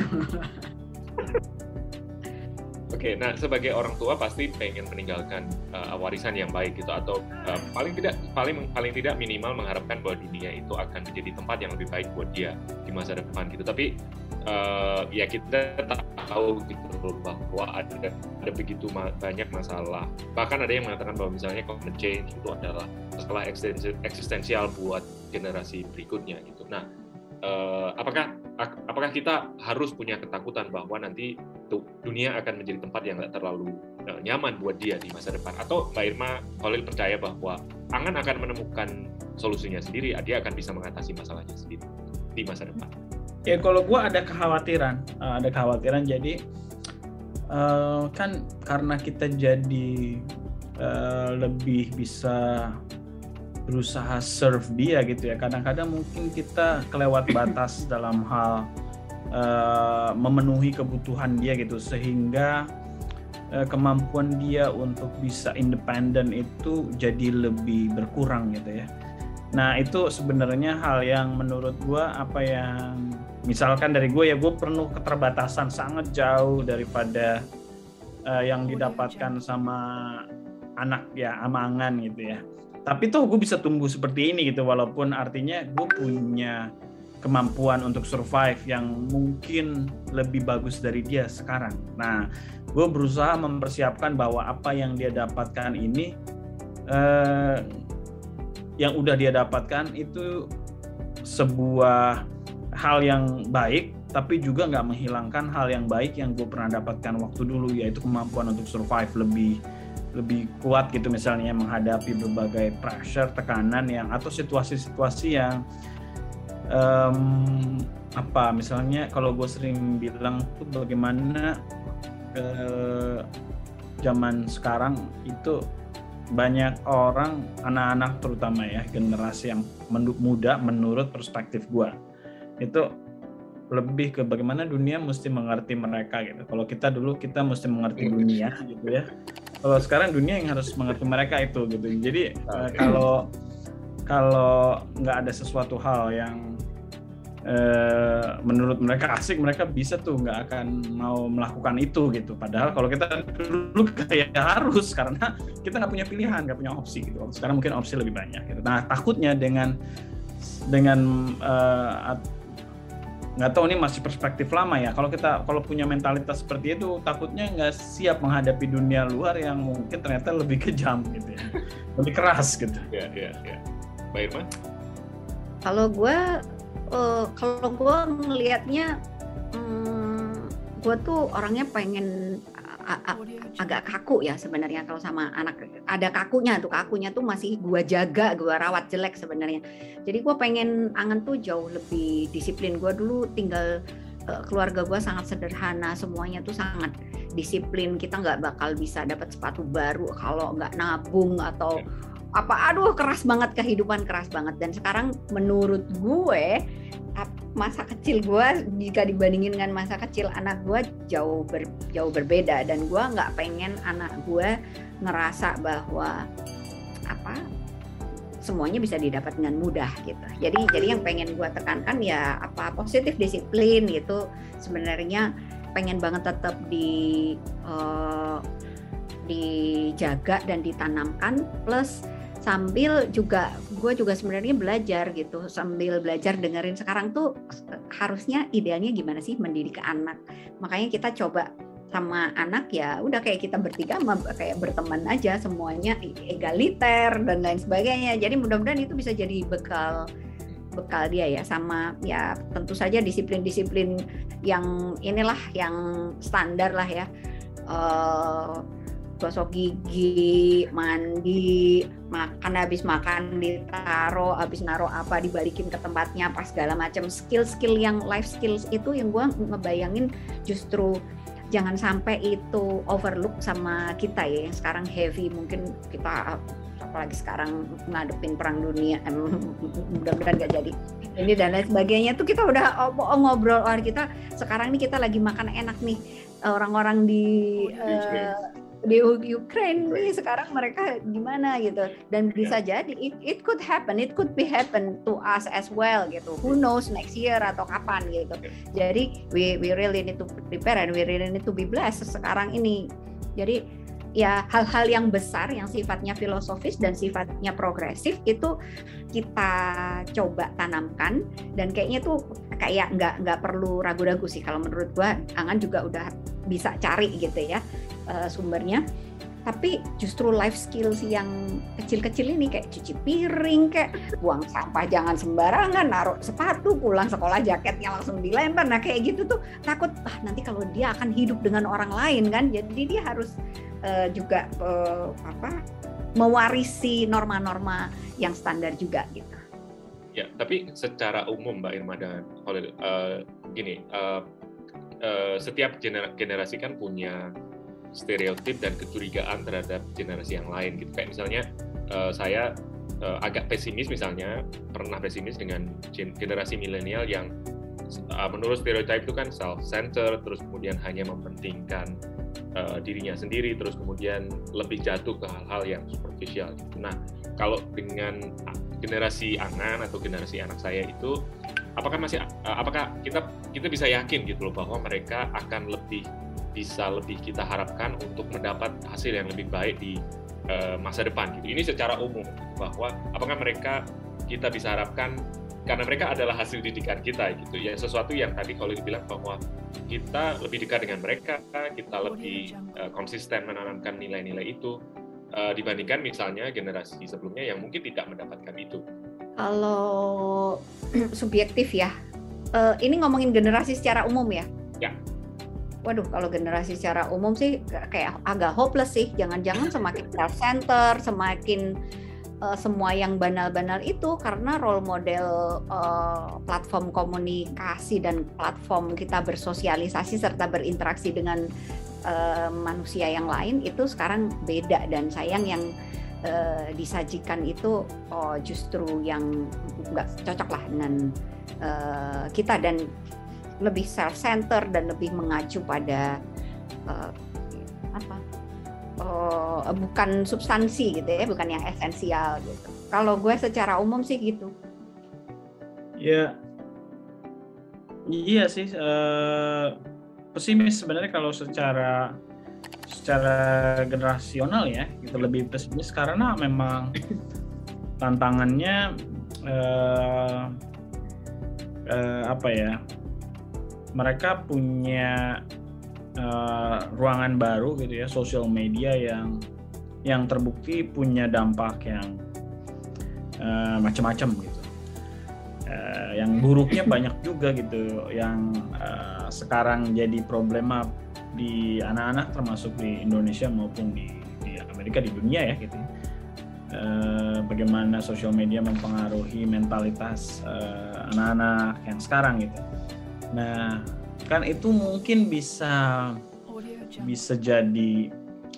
Oke, nah sebagai orang tua pasti pengen meninggalkan uh, warisan yang baik gitu atau uh, paling tidak paling paling tidak minimal mengharapkan bahwa dunia itu akan menjadi tempat yang lebih baik buat dia di masa depan gitu. Tapi uh, ya kita tahu gitu bahwa ada ada begitu ma- banyak masalah. Bahkan ada yang mengatakan bahwa misalnya climate change itu adalah masalah eksistensi- eksistensial buat generasi berikutnya gitu. Nah, eh, apakah ak- apakah kita harus punya ketakutan bahwa nanti tuh dunia akan menjadi tempat yang nggak terlalu eh, nyaman buat dia di masa depan? Atau Mbak Irma Khalil percaya bahwa Angan akan menemukan solusinya sendiri dia akan bisa mengatasi masalahnya sendiri di masa depan? Ya kalau gue ada kekhawatiran eh, ada kekhawatiran. Jadi eh, kan karena kita jadi eh, lebih bisa berusaha serve dia gitu ya. Kadang-kadang mungkin kita kelewat batas dalam hal eh, memenuhi kebutuhan dia gitu. Sehingga eh, kemampuan dia untuk bisa independen itu jadi lebih berkurang gitu ya. Nah itu sebenarnya hal yang menurut gue apa yang misalkan dari gue ya gue penuh keterbatasan sangat jauh daripada uh, yang didapatkan sama anak ya amangan gitu ya. Tapi tuh gue bisa tumbuh seperti ini gitu walaupun artinya gue punya kemampuan untuk survive yang mungkin lebih bagus dari dia sekarang. Nah, gue berusaha mempersiapkan bahwa apa yang dia dapatkan ini eh, yang udah dia dapatkan itu sebuah hal yang baik tapi juga nggak menghilangkan hal yang baik yang gue pernah dapatkan waktu dulu yaitu kemampuan untuk survive lebih lebih kuat gitu misalnya menghadapi berbagai pressure tekanan yang atau situasi-situasi yang em, apa misalnya kalau gue sering bilang tuh bagaimana eh, zaman sekarang itu banyak orang anak-anak terutama ya generasi yang muda menurut perspektif gua itu lebih ke bagaimana dunia mesti mengerti mereka gitu. Kalau kita dulu kita mesti mengerti dunia gitu ya. Kalau sekarang dunia yang harus mengerti mereka itu gitu. Jadi uh, kalau kalau nggak ada sesuatu hal yang uh, menurut mereka asik, mereka bisa tuh nggak akan mau melakukan itu gitu. Padahal kalau kita dulu kayak harus karena kita nggak punya pilihan, nggak punya opsi gitu. Sekarang mungkin opsi lebih banyak. Gitu. Nah takutnya dengan dengan uh, nggak tahu ini masih perspektif lama ya. Kalau kita kalau punya mentalitas seperti itu, takutnya nggak siap menghadapi dunia luar yang mungkin ternyata lebih kejam gitu ya, lebih keras gitu. Ya, ya, ya. Mbak Irma? Kalau gue, uh, kalau gue ngelihatnya, um, gue tuh orangnya pengen agak kaku ya sebenarnya kalau sama anak. Ada kakunya tuh kakunya tuh masih gua jaga gua rawat jelek sebenarnya. Jadi gua pengen angan tuh jauh lebih disiplin. Gua dulu tinggal uh, keluarga gua sangat sederhana semuanya tuh sangat disiplin. Kita nggak bakal bisa dapat sepatu baru kalau nggak nabung atau apa aduh keras banget kehidupan keras banget. Dan sekarang menurut gue masa kecil gue jika dibandingin dengan masa kecil anak gue jauh ber, jauh berbeda. Dan gue nggak pengen anak gue ngerasa bahwa apa semuanya bisa didapat dengan mudah gitu. Jadi jadi yang pengen gue tekankan ya apa positif disiplin gitu. Sebenarnya pengen banget tetap di uh, dijaga dan ditanamkan plus sambil juga gue juga sebenarnya belajar gitu sambil belajar dengerin. Sekarang tuh harusnya idealnya gimana sih? Mendidik anak. Makanya kita coba sama anak ya udah kayak kita bertiga kayak berteman aja semuanya egaliter dan lain sebagainya. Jadi mudah-mudahan itu bisa jadi bekal bekal dia ya. Sama ya tentu saja disiplin-disiplin yang inilah yang standar lah ya. Uh, gosok gigi, mandi, makan habis makan ditaro, habis naro apa dibalikin ke tempatnya pas segala macam skill-skill yang life skills itu yang gue ngebayangin justru jangan sampai itu overlook sama kita ya yang sekarang heavy. Mungkin kita apalagi sekarang ngadepin perang dunia mudah-mudahan gak jadi. Ini dan lain sebagainya tuh kita udah ngobrol orang kita. Sekarang ini kita lagi makan enak nih. Orang-orang di uh, di Ukraine nih sekarang mereka gimana gitu. Dan bisa jadi it, it could happen it could be happen to us as well gitu. Who knows next year atau kapan gitu. Jadi we we really need to prepare and we really need to be blessed sekarang ini. Jadi ya hal-hal yang besar yang sifatnya filosofis dan sifatnya progresif itu kita coba tanamkan. Dan kayaknya tuh kayak nggak nggak perlu ragu-ragu sih. Kalau menurut gua Angan juga udah bisa cari gitu ya uh, sumbernya. Tapi justru life skills yang kecil-kecil ini kayak cuci piring kayak buang sampah jangan sembarangan naruh sepatu pulang sekolah jaketnya langsung dilempar. Nah kayak gitu tuh takut ah nanti kalau dia akan hidup dengan orang lain kan? Jadi dia harus uh, juga uh, apa mewarisi norma-norma yang standar juga gitu. Ya tapi secara umum Mbak Irma dan uh, gini uh, uh, setiap generasi kan punya stereotip dan kecurigaan terhadap generasi yang lain gitu kayak misalnya uh, saya uh, agak pesimis misalnya pernah pesimis dengan generasi milenial yang uh, menurut stereotip itu kan self-centered terus kemudian hanya mementingkan uh, dirinya sendiri terus kemudian lebih jatuh ke hal-hal yang superficial gitu. Nah kalau dengan generasi angan atau generasi anak saya itu apakah masih apakah kita kita bisa yakin gitu loh bahwa mereka akan lebih bisa lebih kita harapkan untuk mendapat hasil yang lebih baik di uh, masa depan gitu. Ini secara umum bahwa apakah mereka kita bisa harapkan karena mereka adalah hasil didikan kita gitu. Ya sesuatu yang tadi kalau dibilang bahwa kita lebih dekat dengan mereka kita lebih uh, konsisten menanamkan nilai-nilai itu uh, dibandingkan misalnya generasi sebelumnya yang mungkin tidak mendapatkan itu. Kalau subjektif ya uh, ini ngomongin generasi secara umum ya? Ya waduh kalau generasi secara umum sih kayak agak hopeless sih. Jangan-jangan semakin self center semakin uh, semua yang banal-banal itu karena role model uh, platform komunikasi dan platform kita bersosialisasi serta berinteraksi dengan uh, manusia yang lain itu sekarang beda. Dan sayang yang uh, disajikan itu oh, justru yang nggak cocok lah dengan uh, kita. Dan lebih self center dan lebih mengacu pada uh, apa uh, bukan substansi gitu ya bukan yang esensial gitu. Kalau gue secara umum sih gitu. Ya. Iya sih uh, pesimis sebenarnya kalau secara secara generasional ya gitu lebih pesimis karena memang tantangannya uh, uh, apa ya mereka punya uh, ruangan baru gitu ya sosial media yang yang terbukti punya dampak yang uh, macam-macam gitu. Uh, yang buruknya banyak juga gitu yang uh, sekarang jadi problema di anak-anak termasuk di Indonesia maupun di, di Amerika di dunia ya gitu uh, bagaimana sosial media mempengaruhi mentalitas anak-anak uh, yang sekarang gitu Nah, kan itu mungkin bisa bisa jadi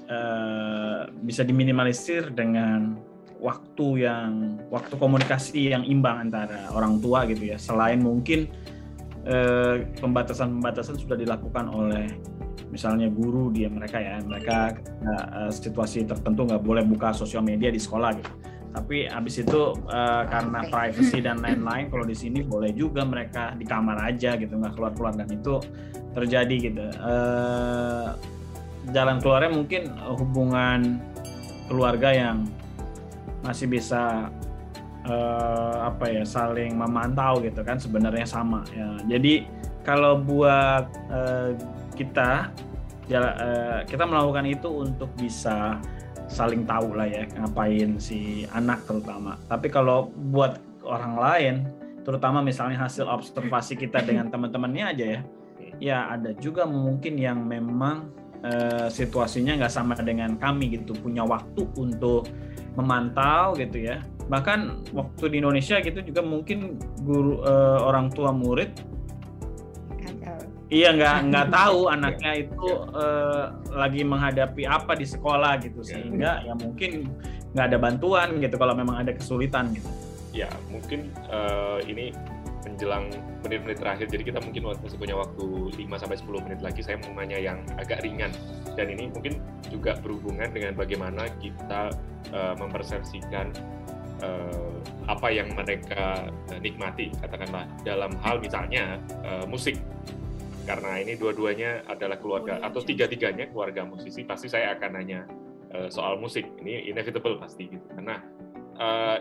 uh, bisa diminimalisir dengan waktu yang waktu komunikasi yang imbang antara orang tua gitu ya. Selain mungkin pembatasan pembatasan-pembatasan sudah dilakukan oleh misalnya guru dia mereka ya. Mereka uh, situasi tertentu nggak boleh buka sosial media di sekolah gitu tapi habis itu uh, karena privacy dan lain-lain kalau di sini boleh juga mereka di kamar aja gitu nggak keluar-keluar. Dan itu terjadi gitu. Uh, jalan keluarnya mungkin hubungan keluarga yang masih bisa uh, apa ya saling memantau gitu kan sebenarnya sama ya. Jadi kalau buat uh, kita ya, uh, kita melakukan itu untuk bisa saling tahu lah ya ngapain si anak terutama. Tapi kalau buat orang lain, terutama misalnya hasil observasi kita dengan teman-temannya aja ya, ya ada juga mungkin yang memang uh, situasinya nggak sama dengan kami gitu, punya waktu untuk memantau gitu ya. Bahkan waktu di Indonesia gitu juga mungkin guru uh, orang tua murid Iya nggak nggak tahu anaknya itu uh, lagi menghadapi apa di sekolah gitu iya. sehingga ya mungkin nggak ada bantuan gitu kalau memang ada kesulitan gitu. Ya mungkin uh, ini menjelang menit-menit terakhir jadi kita mungkin masih punya waktu 5 sampai 10 menit lagi saya mau nanya yang agak ringan dan ini mungkin juga berhubungan dengan bagaimana kita uh, mempersepsikan uh, apa yang mereka nikmati katakanlah dalam hal misalnya uh, musik karena ini dua-duanya adalah keluarga atau tiga-tiganya keluarga musisi pasti saya akan nanya uh, soal musik. Ini inevitable pasti gitu. Karena uh,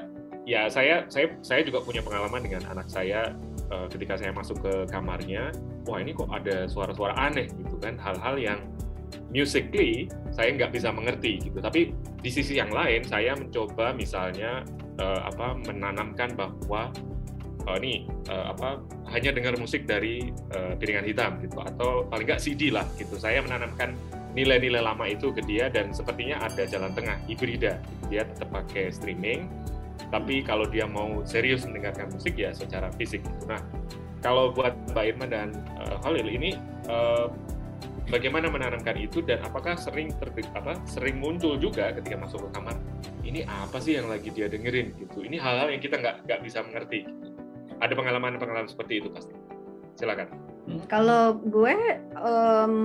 ya saya saya saya juga punya pengalaman dengan anak saya uh, ketika saya masuk ke kamarnya wah ini kok ada suara-suara aneh gitu kan. Hal-hal yang musically saya nggak bisa mengerti gitu. Tapi di sisi yang lain saya mencoba misalnya uh, apa menanamkan bahwa oh, ini uh, apa hanya dengar musik dari uh, piringan hitam gitu atau paling nggak CD lah gitu. Saya menanamkan nilai-nilai lama itu ke dia dan sepertinya ada jalan tengah hibrida. Dia tetap pakai streaming, tapi kalau dia mau serius mendengarkan musik ya secara fisik. Gitu. Nah, kalau buat Mbak Irma dan uh, Khalil ini uh, bagaimana menanamkan itu dan apakah sering terbit apa sering muncul juga ketika masuk ke kamar ini apa sih yang lagi dia dengerin gitu ini hal-hal yang kita nggak nggak bisa mengerti gitu ada pengalaman-pengalaman seperti itu pasti. Silakan. Hmm. Kalau gue um,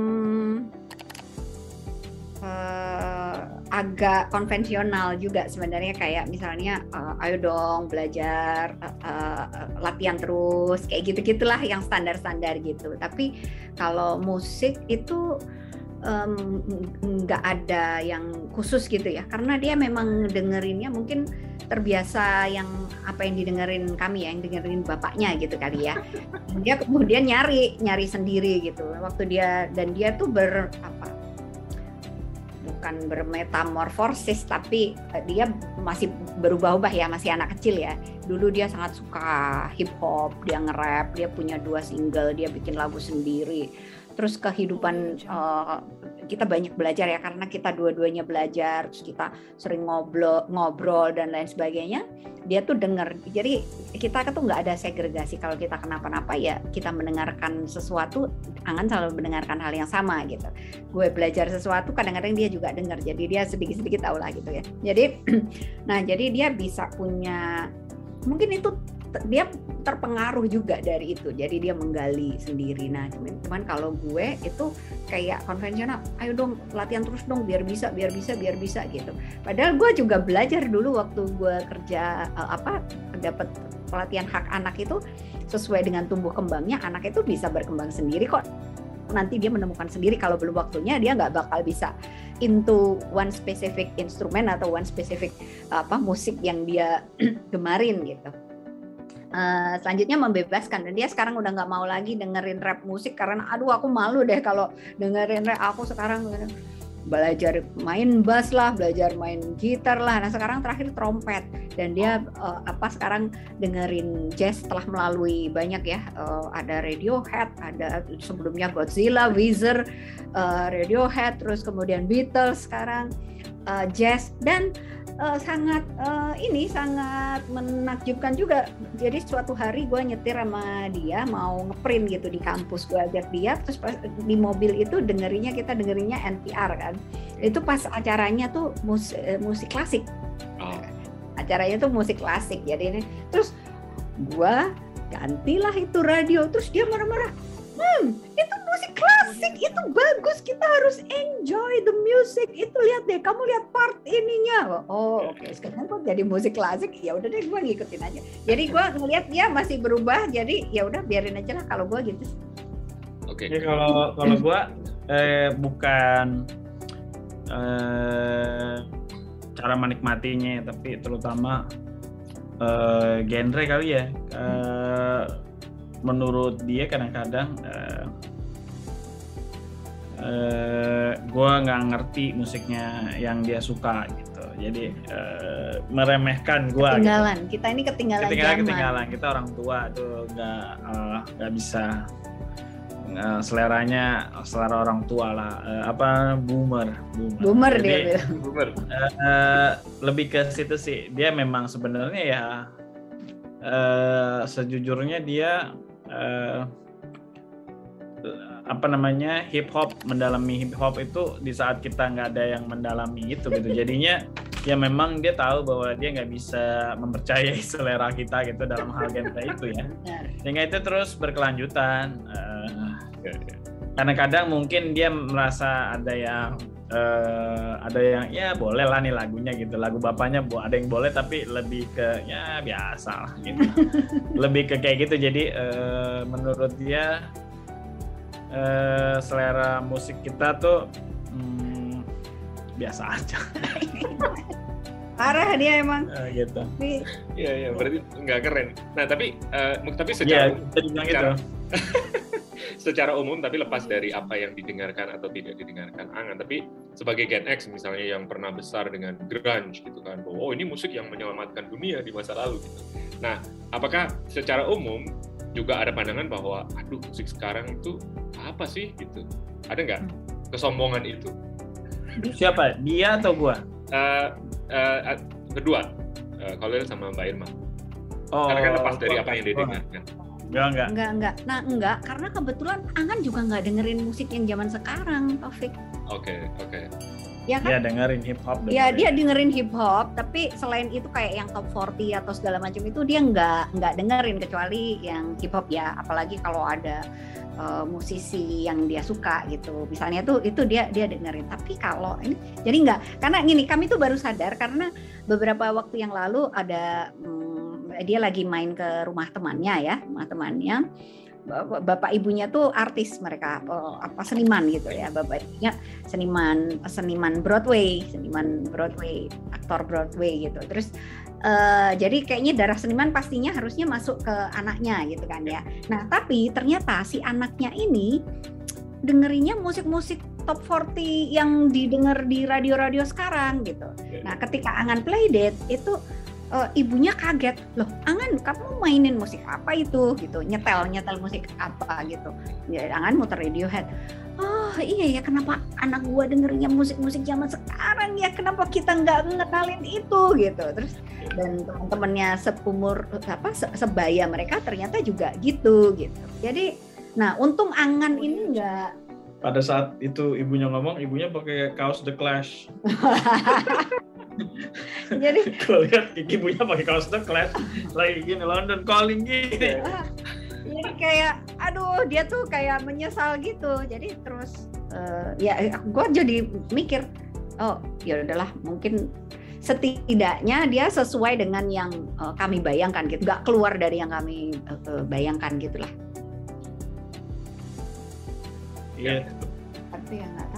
uh, agak konvensional juga sebenarnya kayak misalnya uh, ayo dong belajar uh, uh, latihan terus kayak gitu gitulah yang standar standar gitu tapi kalau musik itu nggak um, ada yang khusus gitu ya karena dia memang dengerinnya mungkin terbiasa yang apa yang didengerin kami ya, yang dengerin bapaknya gitu kali ya. Dia kemudian nyari nyari sendiri gitu. Waktu dia dan dia tuh ber apa bukan bermetamorfosis tapi eh, dia masih berubah-ubah ya masih anak kecil ya dulu dia sangat suka hip hop dia nge-rap dia punya dua single dia bikin lagu sendiri terus kehidupan uh, kita banyak belajar ya karena kita dua-duanya belajar terus kita sering ngobrol ngobrol dan lain sebagainya dia tuh dengar jadi kita tuh nggak ada segregasi kalau kita kenapa-napa ya. Kita mendengarkan sesuatu Angan selalu mendengarkan hal yang sama gitu. Gue belajar sesuatu kadang-kadang dia juga dengar jadi dia sedikit-sedikit tahu lah gitu ya. Jadi nah jadi dia bisa punya mungkin itu dia terpengaruh juga dari itu. Jadi dia menggali sendiri. Nah cuman, cuman kalau gue itu kayak konvensional ayo dong latihan terus dong biar bisa biar bisa biar bisa gitu. Padahal gue juga belajar dulu waktu gue kerja uh, apa dapat pelatihan hak anak itu sesuai dengan tumbuh kembangnya anak itu bisa berkembang sendiri kok nanti dia menemukan sendiri. Kalau belum waktunya dia nggak bakal bisa into one specific instrumen atau one specific apa musik yang dia gemarin gitu. Uh, selanjutnya membebaskan. Dan dia sekarang udah nggak mau lagi dengerin rap musik karena aduh aku malu deh kalau dengerin rap aku sekarang belajar main bass lah, belajar main gitar lah. Nah sekarang terakhir trompet. Dan dia uh, apa sekarang dengerin jazz setelah melalui banyak ya. Uh, ada Radiohead, ada sebelumnya Godzilla, Weezer, uh, Radiohead, terus kemudian Beatles sekarang uh, jazz dan uh, sangat uh, ini sangat menakjubkan juga. Jadi suatu hari gue nyetir sama dia mau ngeprint gitu di kampus gue ajak dia terus pas di mobil itu dengerinnya kita dengerinnya NPR kan. Itu pas acaranya tuh musik, eh, musik klasik. Oh. Acaranya tuh musik klasik. Jadi ini terus gue gantilah itu radio terus dia marah-marah hmm itu musik klasik itu bagus. Kita harus enjoy the music. Itu lihat deh kamu lihat part ininya. Oh oke. Okay. sekarang kok jadi musik klasik? Ya udah deh gue ngikutin aja. Jadi gue ngeliat dia masih berubah jadi ya udah biarin aja lah kalau gue gitu. Oke. Okay. kalau kalau gue eh, bukan eh, cara menikmatinya tapi terutama eh, genre kali ya. Eh, menurut dia kadang-kadang uh, uh, gue nggak ngerti musiknya yang dia suka gitu. Jadi uh, meremehkan gue gitu. ketinggalan. Gitu. kita ini ketinggalan ketinggalan zaman. ketinggalan. Kita orang tua tuh nggak nggak uh, bisa uh, seleranya selera orang tua lah. Uh, apa boomer. Boomer, boomer Jadi, dia bilang. Boomer. uh, uh, lebih ke situ sih. Dia memang sebenarnya ya uh, sejujurnya dia uh, apa namanya hip hop mendalami hip hop itu di saat kita nggak ada yang mendalami itu gitu. Jadinya ya memang dia tahu bahwa dia nggak bisa mempercayai selera kita gitu dalam hal genre itu ya. Sehingga itu terus berkelanjutan uh, karena kadang mungkin dia merasa ada yang uh, ada yang ya boleh lah nih lagunya gitu. Lagu bapaknya ada yang boleh tapi lebih ke ya biasa lah gitu. Lebih ke kayak gitu. Jadi uh, menurut dia uh, selera musik kita tuh hmm, biasa aja. Parah dia emang. Uh, gitu. Iya iya. Berarti nggak keren. Nah tapi uh, tapi secara ya, secara, gitu. secara umum tapi lepas dari apa yang didengarkan atau tidak didengarkan Angan. Tapi sebagai Gen X misalnya yang pernah besar dengan grunge gitu kan oh ini musik yang menyelamatkan dunia di masa lalu gitu. Nah apakah secara umum juga ada pandangan bahwa aduh musik sekarang itu apa sih? Gitu. Ada nggak hmm. kesombongan itu? Siapa? Dia atau gua? Uh, uh, kedua. Uh, kalau sama Mbak Irma. Oh, karena kan lepas dari apa yang didengarkan Enggak, enggak. Enggak, enggak. Nah, enggak karena kebetulan Angan juga enggak dengerin musik yang zaman sekarang, Taufik. Oke, okay, oke. Okay. Ya kan? Dia dengerin hip hop. Iya, dia dengerin hip hop, tapi selain itu kayak yang top 40 atau segala macam itu dia enggak enggak dengerin kecuali yang hip hop ya, apalagi kalau ada uh, musisi yang dia suka gitu. Misalnya tuh itu dia dia dengerin. Tapi kalau ini jadi enggak karena gini, kami tuh baru sadar karena beberapa waktu yang lalu ada hmm, dia lagi main ke rumah temannya ya, rumah temannya. Bapak ibunya tuh artis mereka apa seniman gitu ya bapak ibunya seniman seniman Broadway seniman Broadway aktor Broadway gitu terus uh, jadi kayaknya darah seniman pastinya harusnya masuk ke anaknya gitu kan ya nah tapi ternyata si anaknya ini dengerinnya musik-musik top 40 yang didengar di radio-radio sekarang gitu. Nah, ketika Angan Playdate itu uh, ibunya kaget. Loh Angan kamu mainin musik apa itu? Gitu. Nyetel nyetel musik apa gitu. Ya Angan muter Radiohead. Oh iya ya kenapa anak gua dengernya musik-musik zaman sekarang ya? Kenapa kita nggak ngenalin itu? Gitu. Terus dan teman-temannya seumur apa sebaya mereka ternyata juga gitu gitu. Jadi nah untung angan ini nggak pada saat itu ibunya ngomong ibunya pakai kaos The Clash jadi gue lihat ibunya pakai kaos The Clash lagi gini London calling gini. Jadi kayak aduh dia tuh kayak menyesal gitu. Jadi terus uh, ya gue jadi mikir oh ya udahlah mungkin setidaknya dia sesuai dengan yang uh, kami bayangkan gitu. Nggak keluar dari yang kami uh, bayangkan gitulah. Iya. Tapi ya nggak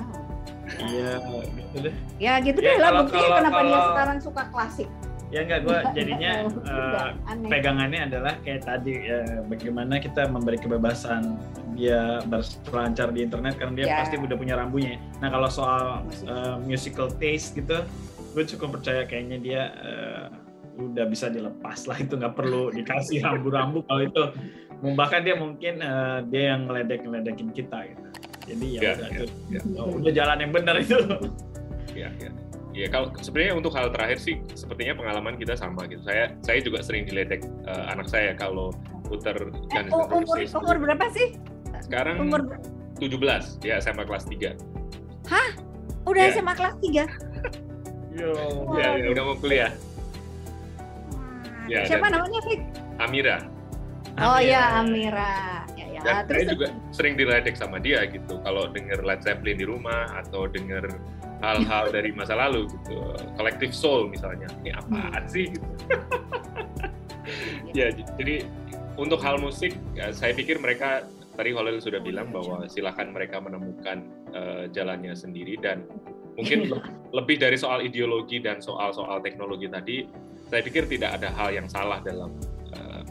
iya gitu deh. Ya gitu ya, deh lah buktinya kenapa kalau, dia sekarang suka klasik. Ya enggak gue jadinya uh, pegangannya adalah kayak tadi ya bagaimana kita memberi kebebasan dia berselancar di internet karena dia yeah. pasti udah punya rambunya. Nah kalau soal uh, musical taste gitu gue cukup percaya kayaknya dia uh, udah bisa dilepas lah itu nggak perlu dikasih rambu-rambu kalau itu. Bahkan dia mungkin uh, dia yang ngeledek ngeledekin kita gitu jadi ya, udah, yeah, yeah. Oh, udah jalan yang benar itu ya yeah. Ya kalau sebenarnya untuk hal terakhir sih sepertinya pengalaman kita sama gitu. Saya saya juga sering diledek uh, anak saya kalau putar dan eh, umur, umur berapa sih? Sekarang umur 17 ya SMA kelas 3. Hah? Udah ya. SMA kelas 3? Yo. Ya, ya, udah mau kuliah. Ya, Siapa dan, namanya, Fik? Amira. Oh iya, Amira. Ya. Dan Terus saya juga sering diledek sama dia gitu. Kalau denger Led Zeppelin di rumah atau denger hal-hal dari masa lalu gitu collective soul misalnya ini apaan hmm. sih gitu. ya jadi untuk hal musik ya, saya pikir mereka tadi Holil sudah bilang bahwa silahkan mereka menemukan uh, jalannya sendiri dan mungkin le lebih dari soal ideologi dan soal-soal teknologi tadi saya pikir tidak ada hal yang salah dalam uh,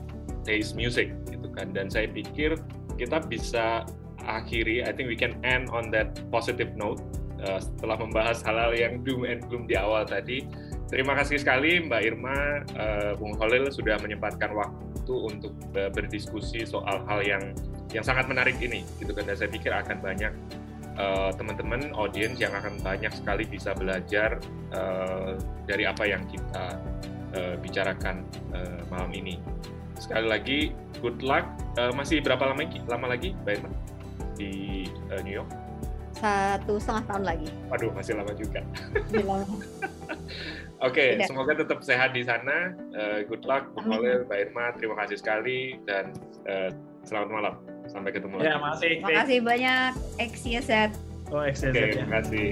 taste music gitu kan dan saya pikir kita bisa akhiri I think we can end on that positive note uh, setelah membahas hal-hal yang doom and gloom di awal tadi. Terima kasih sekali Mbak Irma, uh, Bung Holil sudah menyempatkan waktu untuk uh, berdiskusi soal hal yang yang sangat menarik ini, gitu kan. Dan saya pikir akan banyak teman-teman uh, audiens yang akan banyak sekali bisa belajar uh, dari apa yang kita uh, bicarakan uh, malam ini. Sekali lagi, good luck. Uh, masih berapa lama, lama lagi, Mbak Irma, di uh, New York? satu setengah tahun lagi. Waduh, masih lama juga. Oke, okay, semoga tetap sehat di sana. Uh, good luck, Bu Khalil, Mbak Irma. Terima kasih sekali dan uh, selamat malam. Sampai ketemu ya, lagi. Ya, Terima kasih banyak. XYZ. Oh, XYZ okay, ya. Terima kasih.